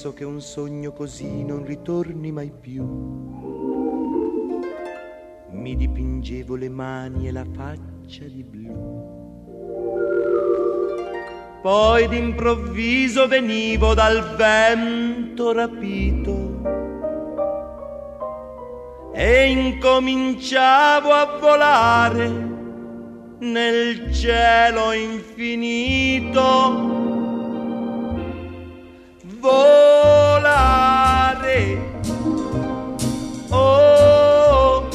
Penso che un sogno così non ritorni mai più. Mi dipingevo le mani e la faccia di blu. Poi d'improvviso venivo dal vento rapito e incominciavo a volare nel cielo infinito volare. Oh,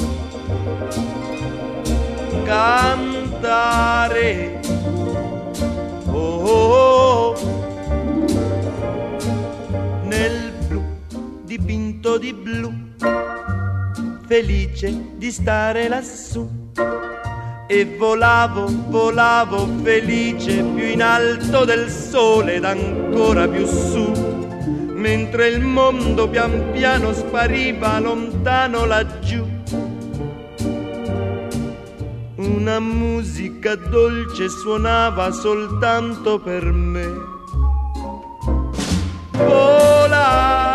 cantare. Oh, nel blu dipinto di blu, felice di stare lassù. E volavo, volavo felice più in alto del sole ed ancora più su mentre il mondo pian piano spariva lontano laggiù. Una musica dolce suonava soltanto per me. Volare.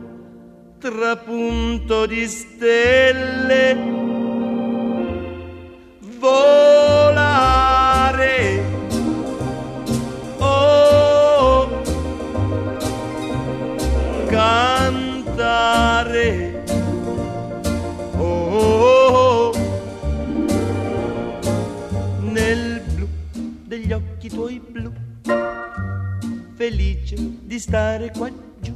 trapunto di stelle. Volare. Oh, cantare. Oh, nel blu degli occhi tuoi blu felice di stare qua giù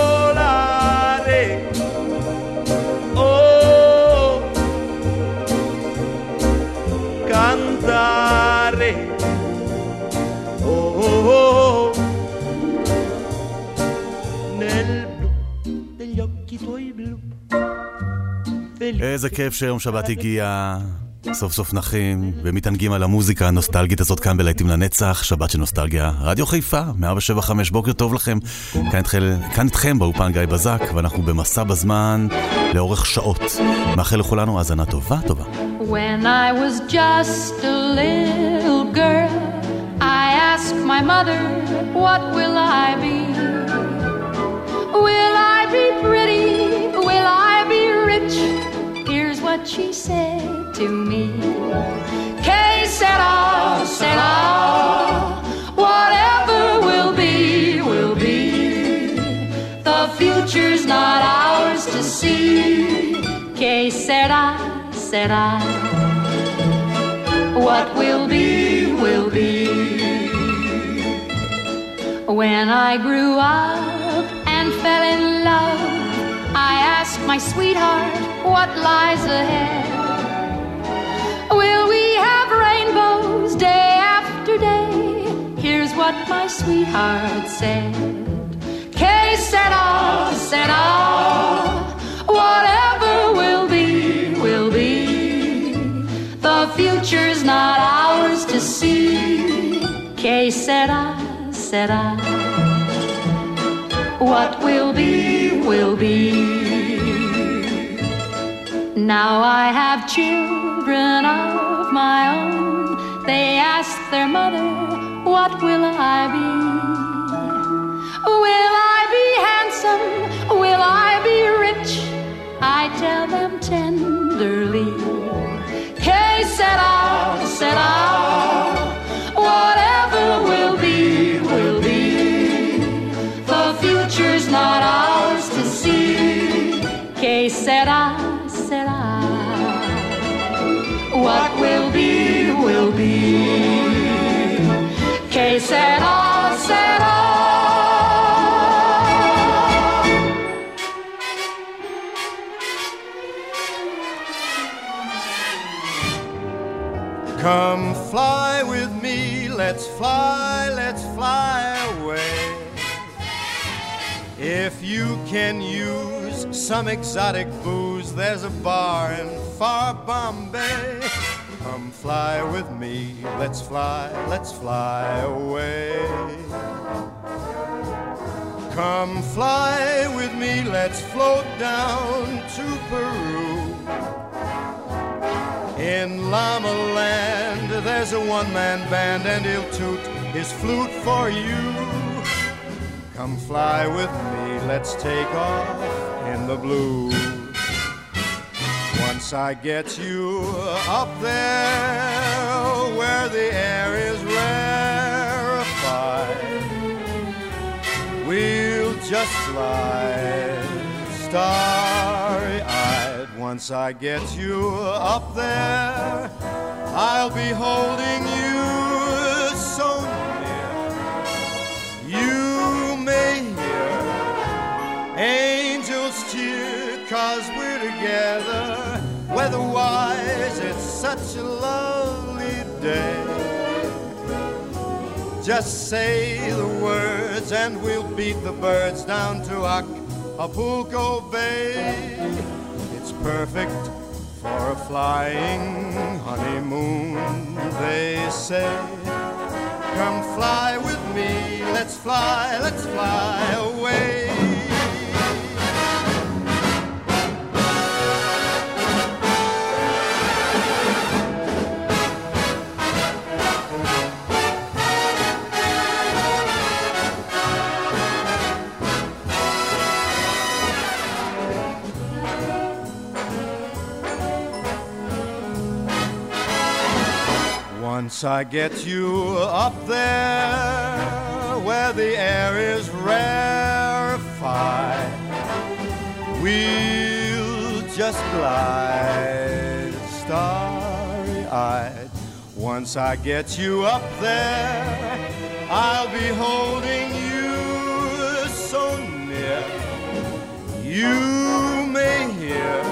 Oh, oh, oh, nel blu degli occhi tuoi blu. איזה כיף שיום שבת הגיע. סוף סוף נחים ומתענגים על המוזיקה הנוסטלגית הזאת כאן בלהיטים לנצח, שבת של נוסטלגיה, רדיו חיפה, 175, בוקר טוב לכם. כאן, התחל, כאן איתכם באופן גיא בזק, ואנחנו במסע בזמן לאורך שעות. מאחל לכולנו האזנה טובה טובה. When I was just a little girl, I asked my mother, What will I be? Will I be pretty? Will I be rich? Here's what she said to me. Que sera, sera. Whatever will be, will be. The future's not ours to see. Que sera, sera. What will be, will be. When I grew up and fell in love, I asked my sweetheart what lies ahead. Will we have rainbows day after day? Here's what my sweetheart said. Que sera, sera. Whatever will be, will be. The future's not ours to see. Que sera, sera. What will be, will be. Now I have children of my own. They ask their mother, What will I be? Come fly with me, let's fly, let's fly away. If you can use some exotic booze, there's a bar in far Bombay. Come fly with me, let's fly, let's fly away. Come fly with me, let's float down to Peru. In Llama Land, there's a one man band, and he'll toot his flute for you. Come fly with me, let's take off in the blue. Once I get you up there where the air is rarefied, we'll just fly. eyed. Once I get you up there, I'll be holding you so near. You may hear angels cheer, cause we're together. Weatherwise, it's such a lovely day. Just say the words and we'll beat the birds down to Acapulco Bay. Perfect for a flying honeymoon, they say. Come fly with me, let's fly, let's fly away. Once I get you up there where the air is rarefied, we'll just glide starry eyed. Once I get you up there, I'll be holding you so near. You may hear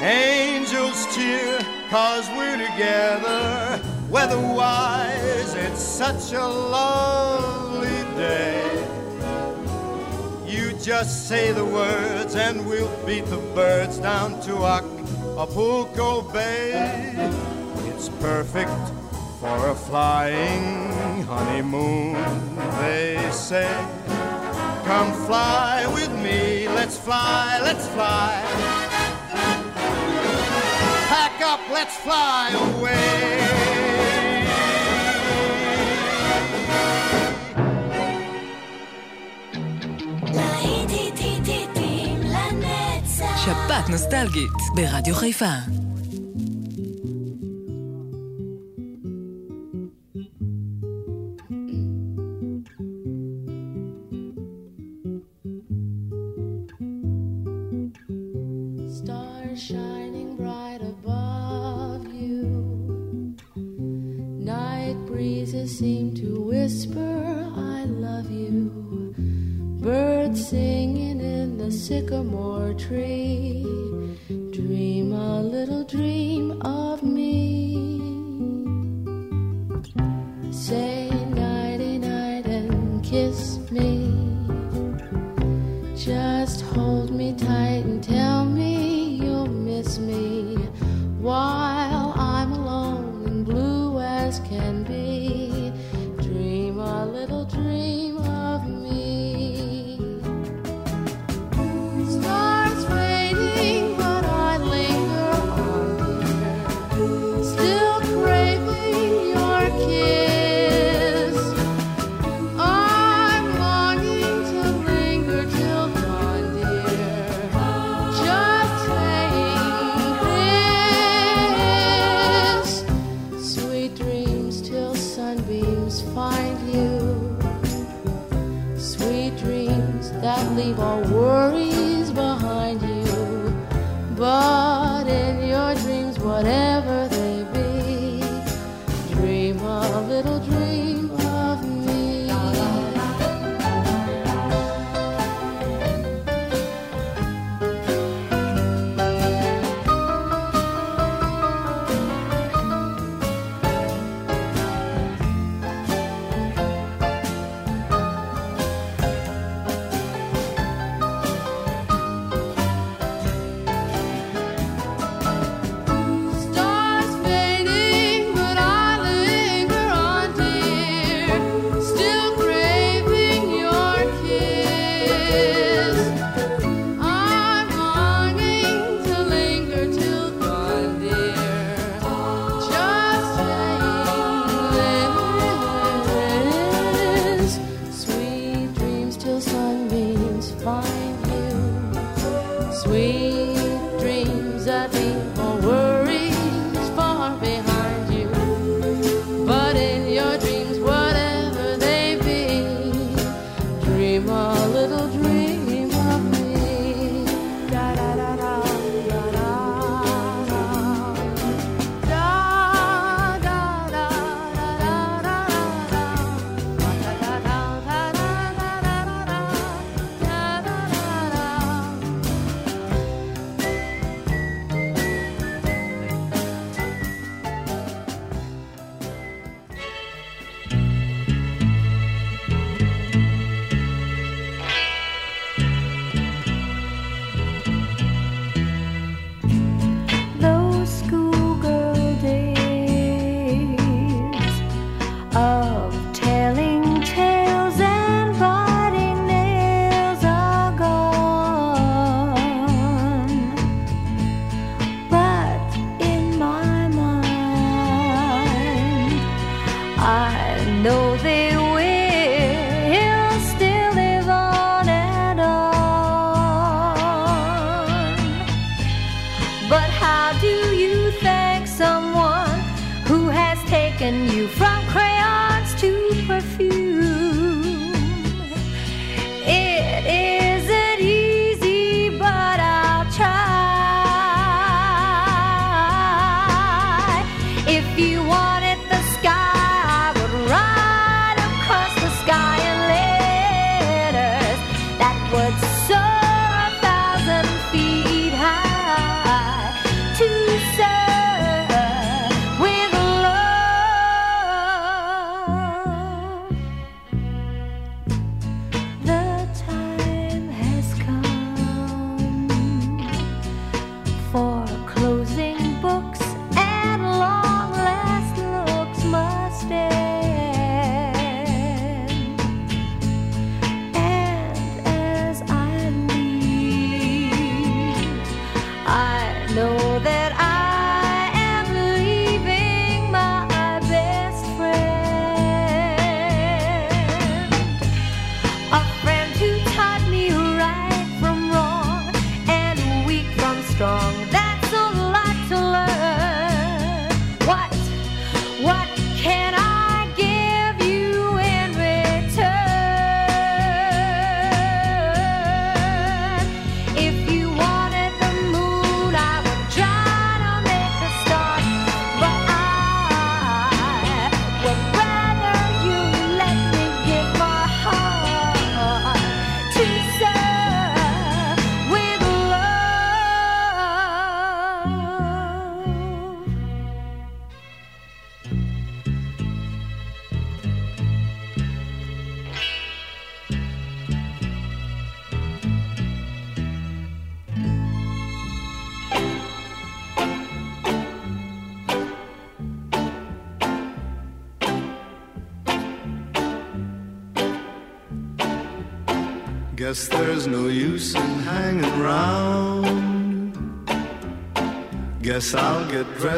angels cheer, cause we're together. Weatherwise, it's such a lovely day. You just say the words, and we'll beat the birds down to Acapulco Bay. It's perfect for a flying honeymoon, they say. Come fly with me, let's fly, let's fly. Let's fly away. שפעת נוסטלגית ברדיו חיפה. Sycamore tree.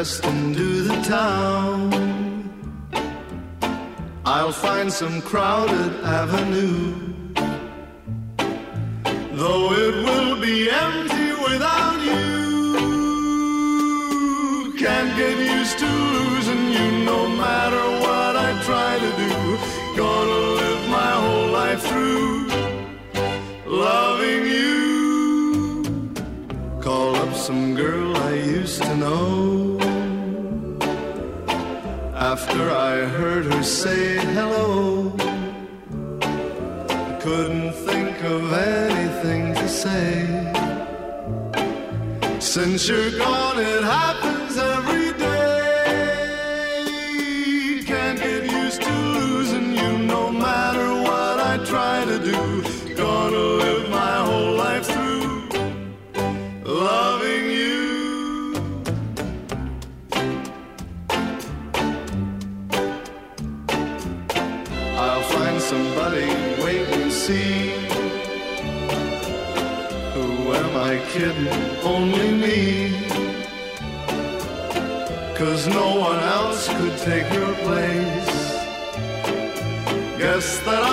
Preston to the town. I'll find some crowded avenue. Though it will be empty without you, can't get used to After I heard her say hello, couldn't think of anything to say. Since you're gone, it happens no one else could take your place. Guess that I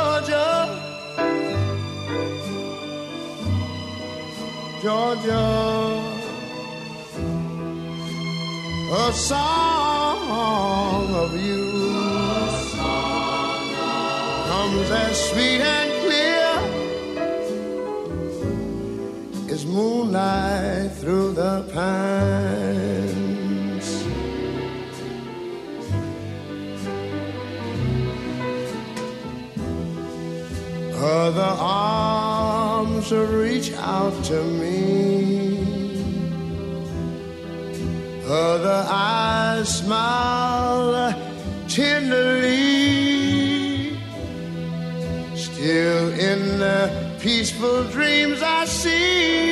Georgia, a song of you comes as sweet and clear as moonlight through the pines. Other arms reach out to me. Smile tenderly. Still in the peaceful dreams I see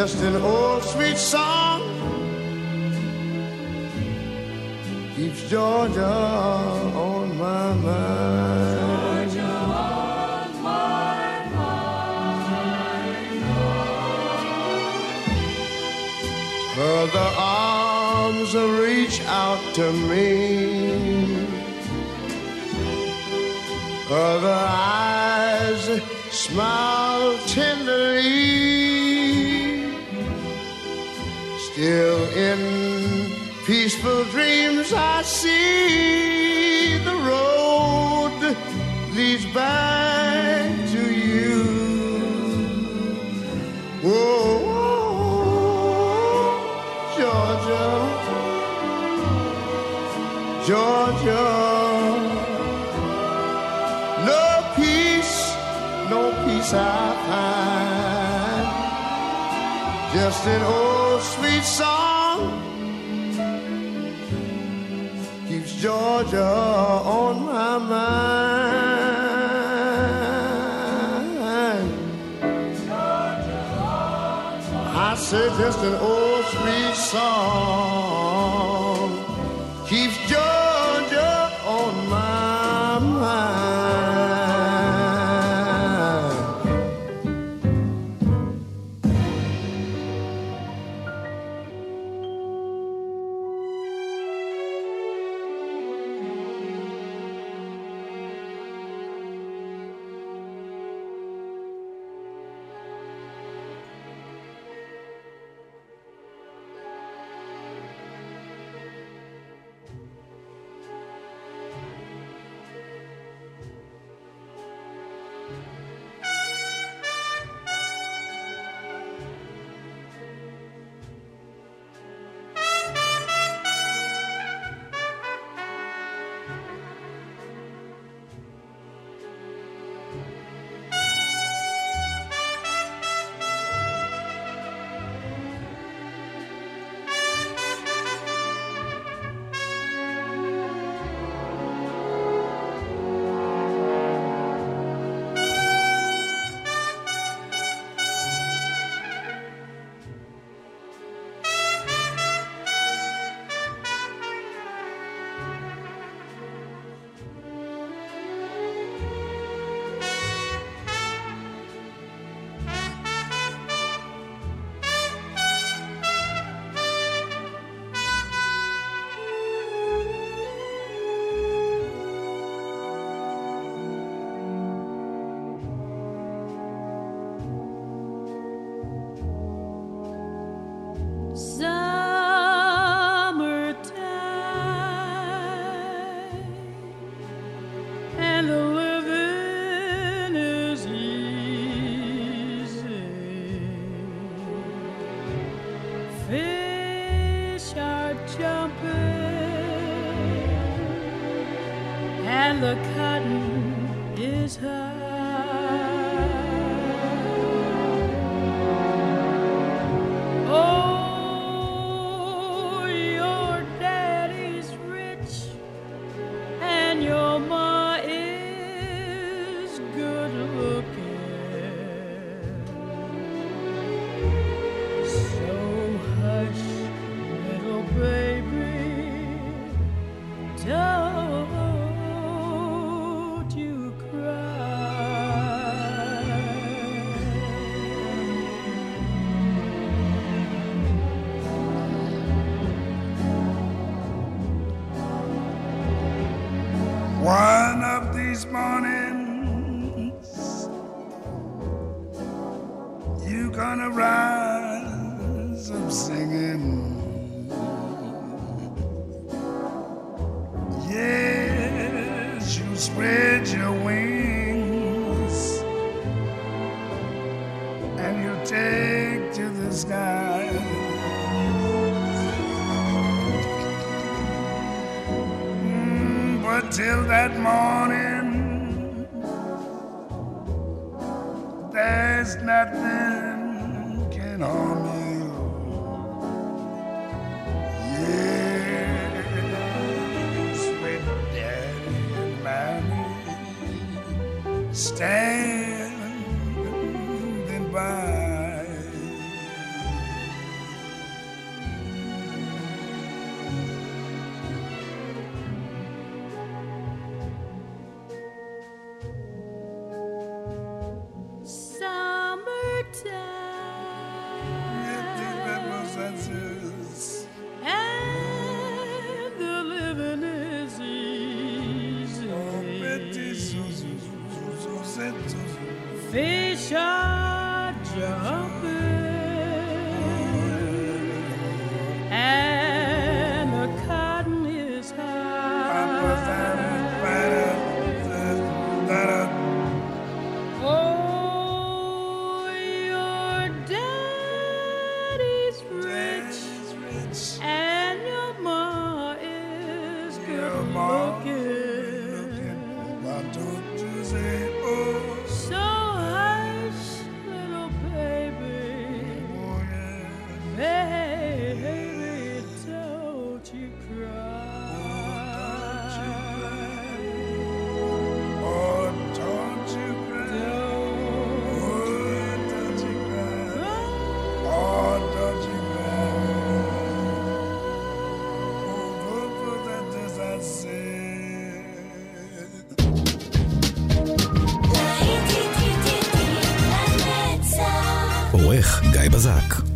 Just an old sweet song keeps Georgia on my mind. On my mind. Other arms reach out to me. The eyes smile tenderly. Still in peaceful dreams, I see the road leads back to you. Whoa, Georgia, Georgia. No peace, no peace I find. Just an old old sweet song keeps Georgia on my mind. Georgia I say just an old sweet song. place nothing can harm you. Yes, with daddy and mommy standing by. עורך גיא בזק.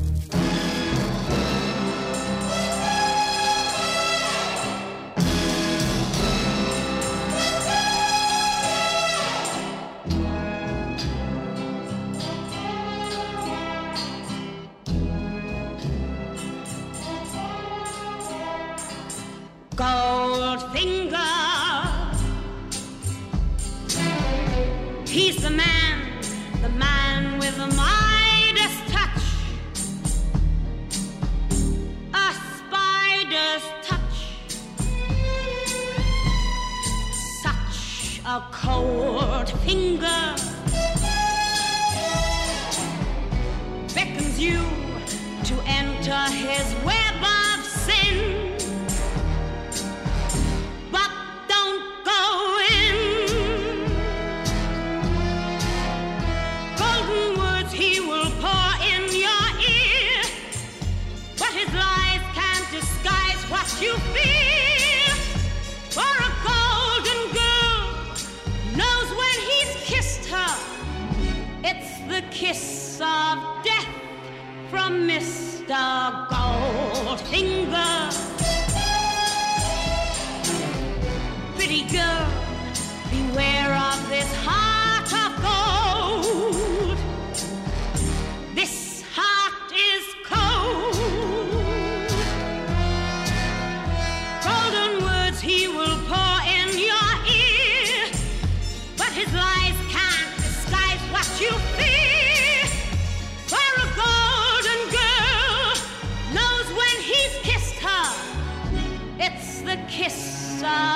사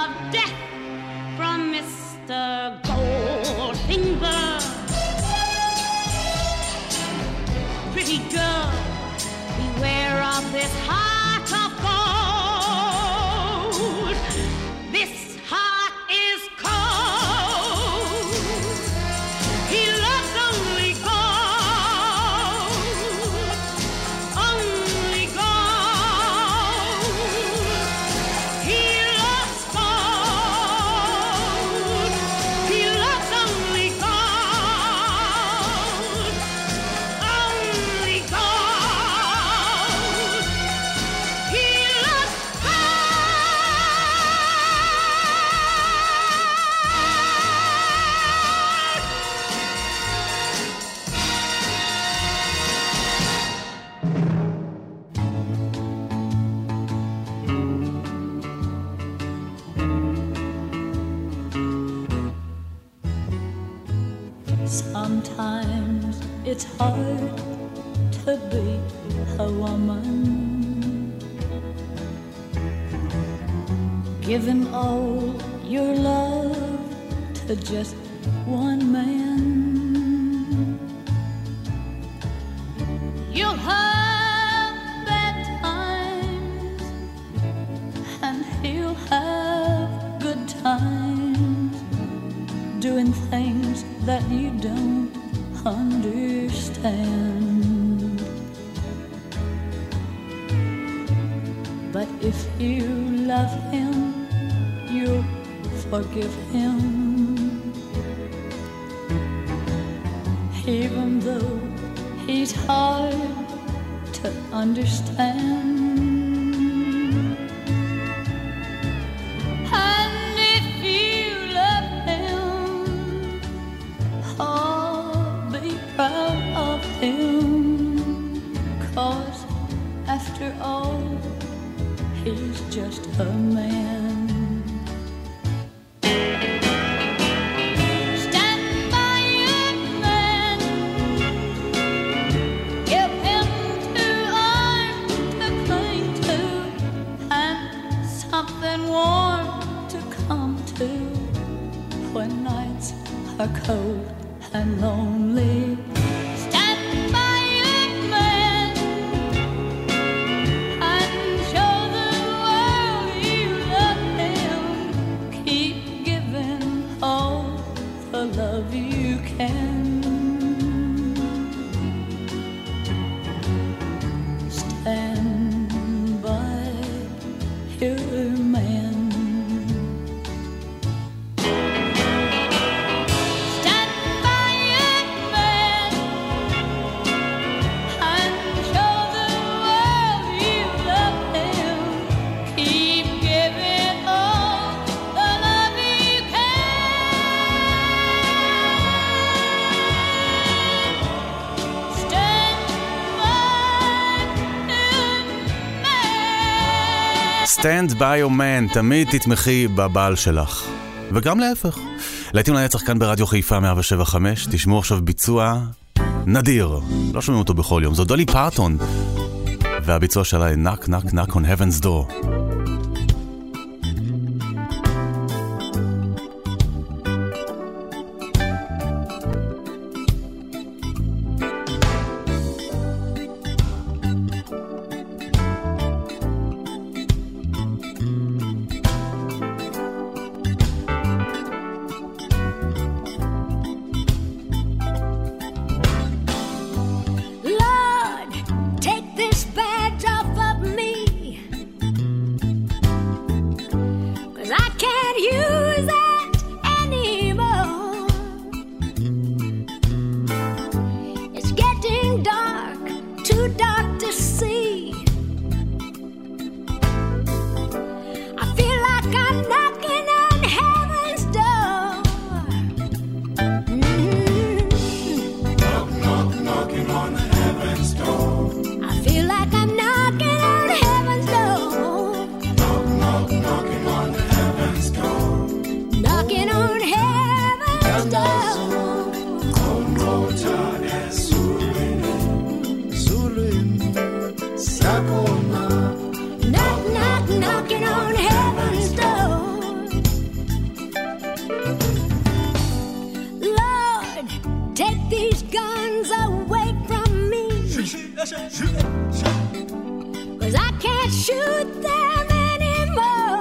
given all your love to just one man. You'll have bad times, and he'll have good times doing things that you don't understand. But if you love him, forgive him. Even though he's hard to understand. Stand by your man, תמיד תתמכי בבעל שלך. וגם להפך. להיטים לנצח לא כאן ברדיו חיפה 175, תשמעו עכשיו ביצוע נדיר. לא שומעים אותו בכל יום, זו דולי פרטון. והביצוע שלה היא knock knock knock on heaven's door. knock knock. Knock, knocking on heaven's door. Lord, take these guns away from I can't shoot them anymore.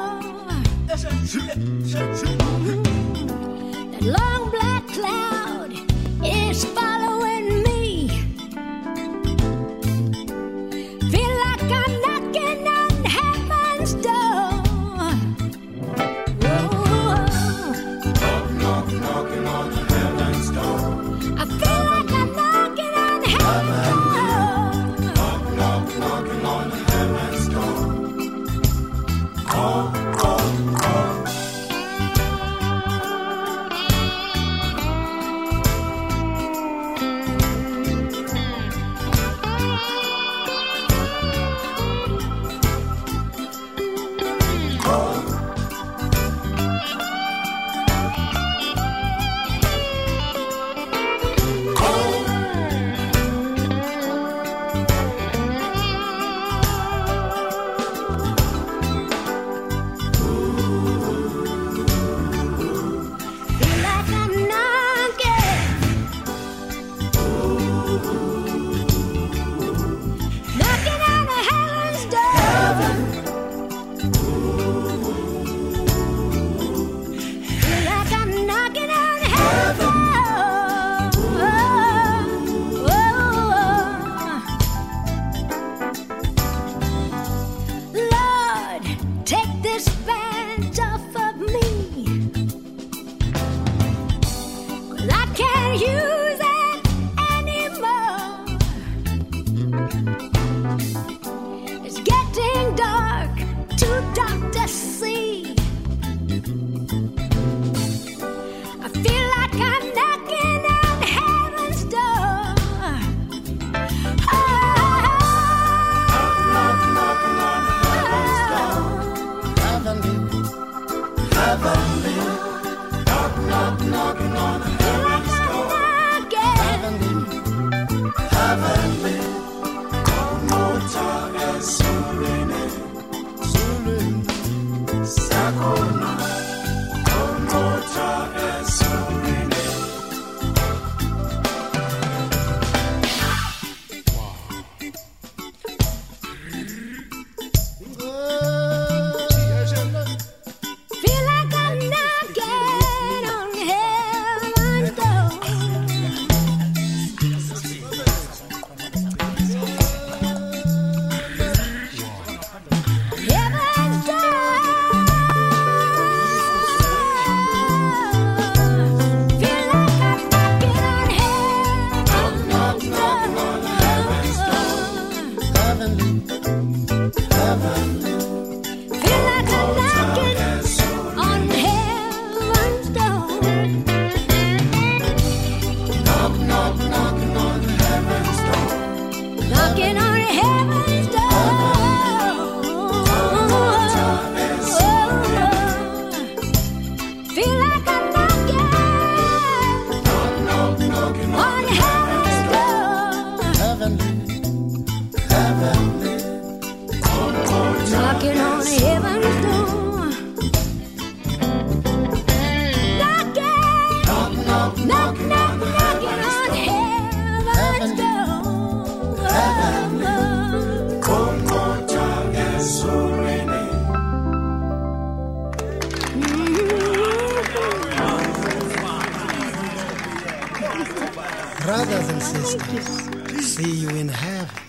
thank you. See you in heaven.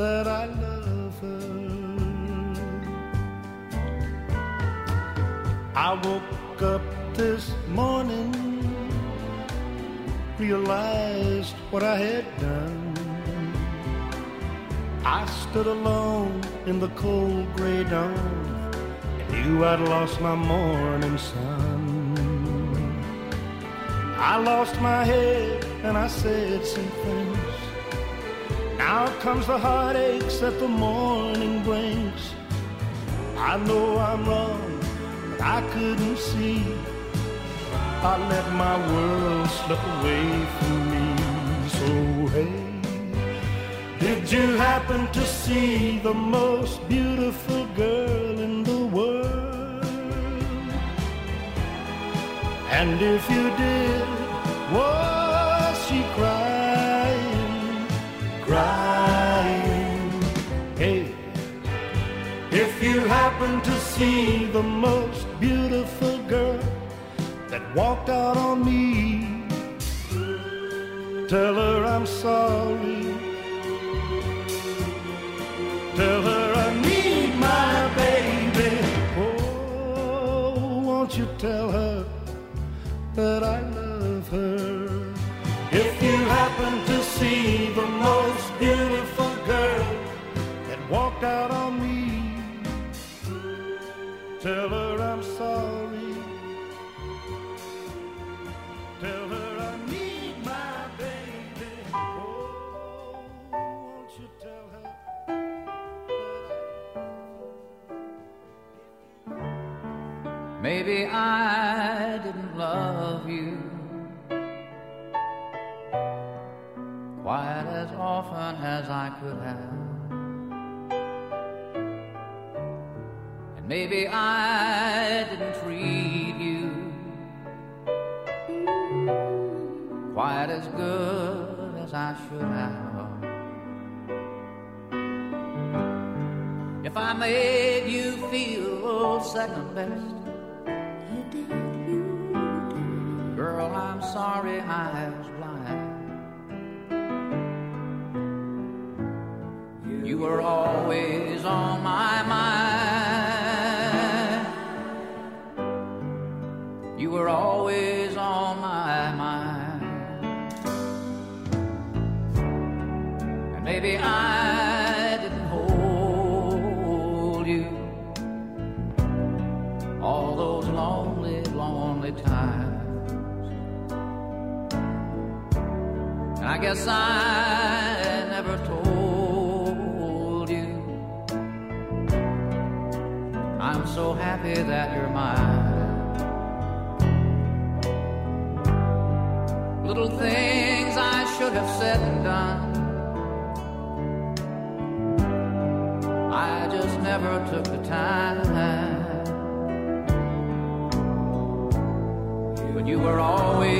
That I love her? I woke up this morning, realized what I had done. I stood alone in the cold gray dawn and knew I'd lost my morning sun. I lost my head and I said some things. Now comes the heartaches that the morning brings. I know I'm wrong, but I couldn't see. I let my world slip away from me. So hey. Did you happen to see the most beautiful girl in the world? And if you did, was you happen to see the most beautiful girl that walked out on me, tell her I'm sorry. Tell her I need my baby. Oh, won't you tell her that I love her? If you happen to see the most beautiful girl that walked out on me, tell her I'm maybe I didn't treat you quite as good as I should have. If I made you feel second best, But you were always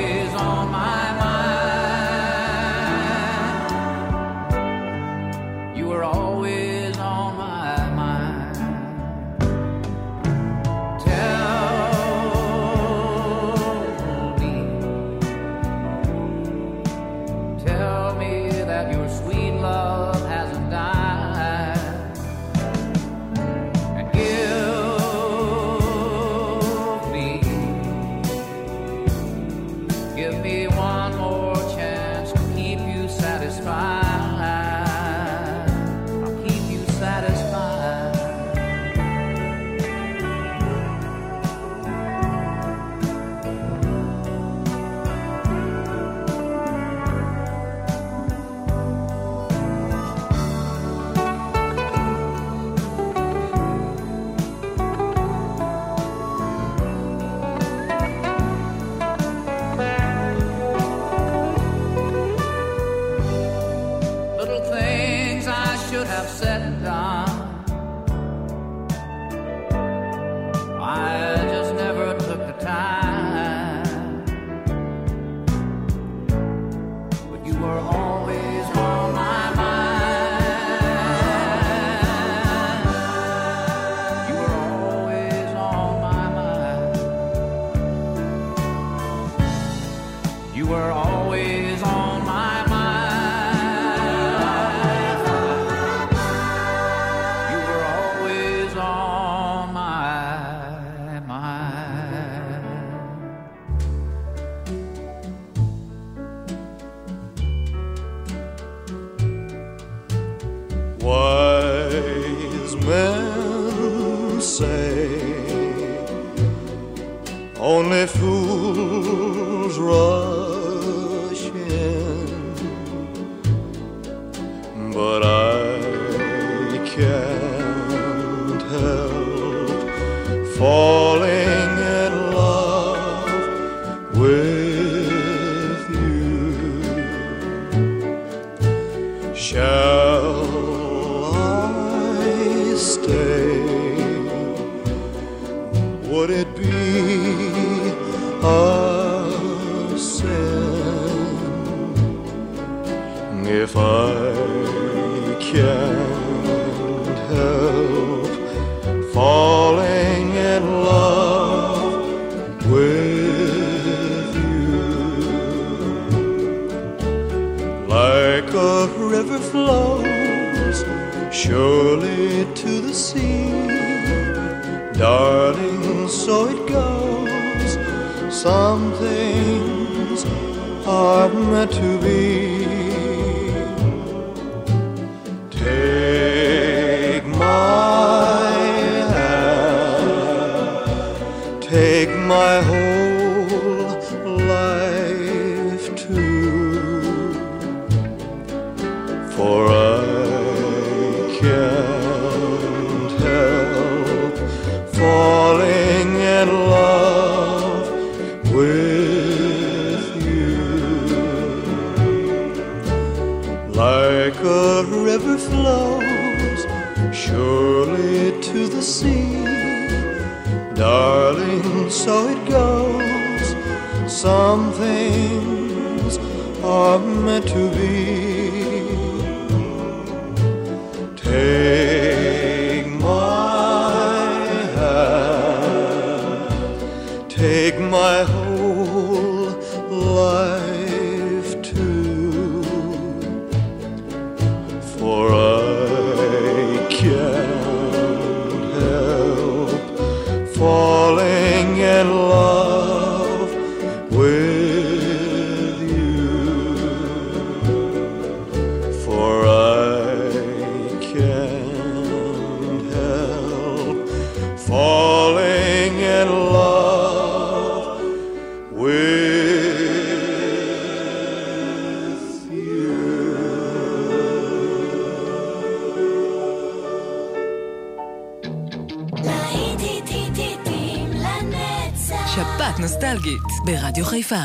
חיפה.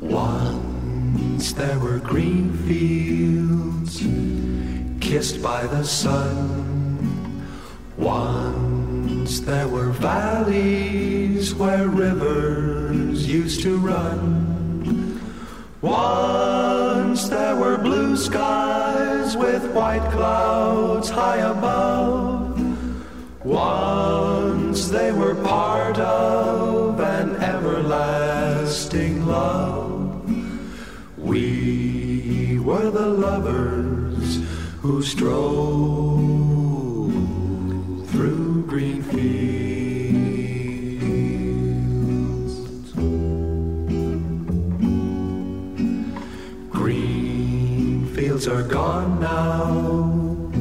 Once there were green fields kissed by the sun. Once there were valleys where rivers used to run. Once there were blue skies with white clouds high above. Once they were part of an everlasting love. We were the lovers who strolled now,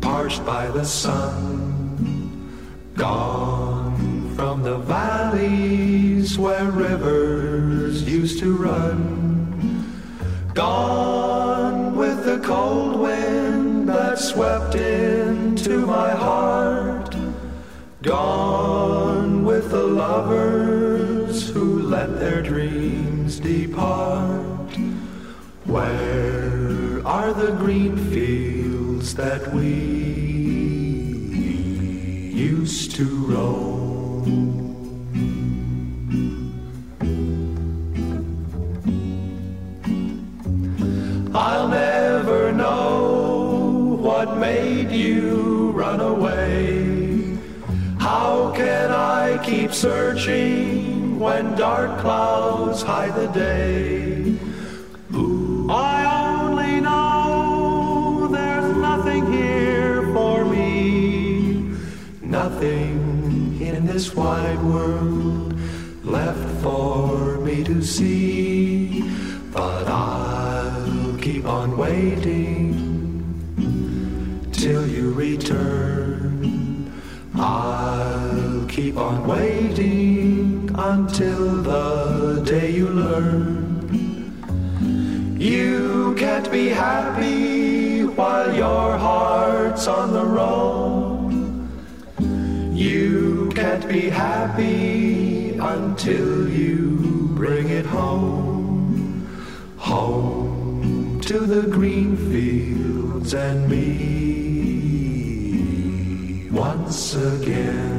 parched by the sun, gone from the valleys where rivers used to run, gone with the cold wind that swept into my heart, gone with the lovers who let their dreams depart. Where are the green fields that we used to roam? I'll never know what made you run away. How can I keep searching when dark clouds hide the day? Nothing in this wide world left for me to see. But I'll keep on waiting till you return. I'll keep on waiting until the day you learn. You can't be happy while your heart's on the road. Be happy until you bring it home. Home to the green fields and me once again.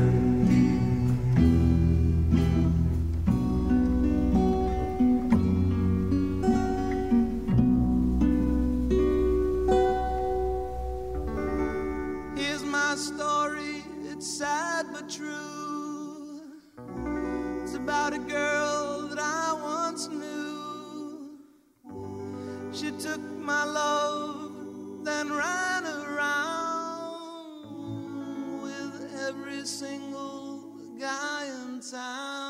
My love, then ran around with every single guy in town.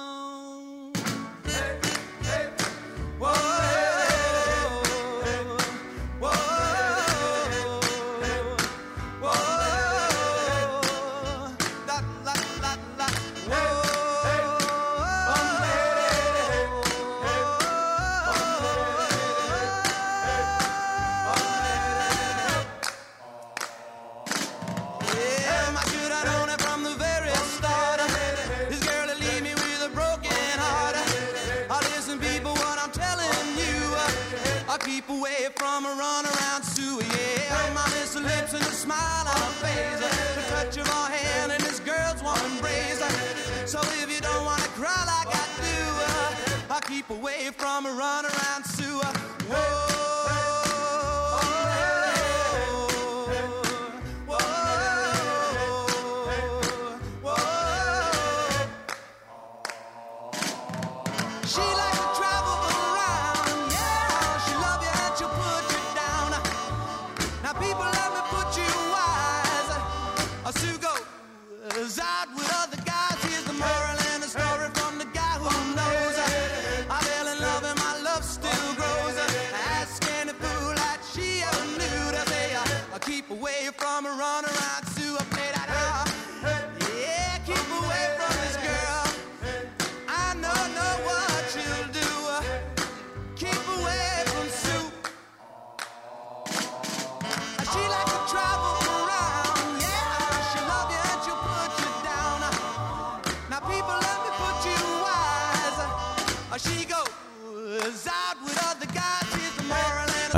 Away from a run around Sue. Yeah, my miss lips and a smile on her face. The touch of her hand and this girl's warm embrace. So if you don't wanna cry like I do, uh, I keep away from a run around Sue. Uh, she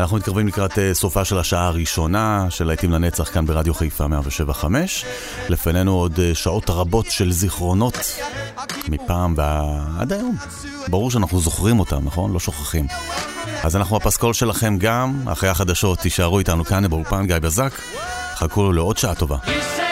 אנחנו מתקרבים לקראת אה, סופה של השעה הראשונה של להיטים לנצח כאן ברדיו חיפה 175. לפנינו עוד אה, שעות רבות של זיכרונות מפעם ועד היום. ברור שאנחנו זוכרים אותם, נכון? לא שוכחים. אז אנחנו הפסקול שלכם גם, אחרי החדשות תישארו איתנו כאן באולפן גיא בזק. חכו לעוד שעה טובה. You say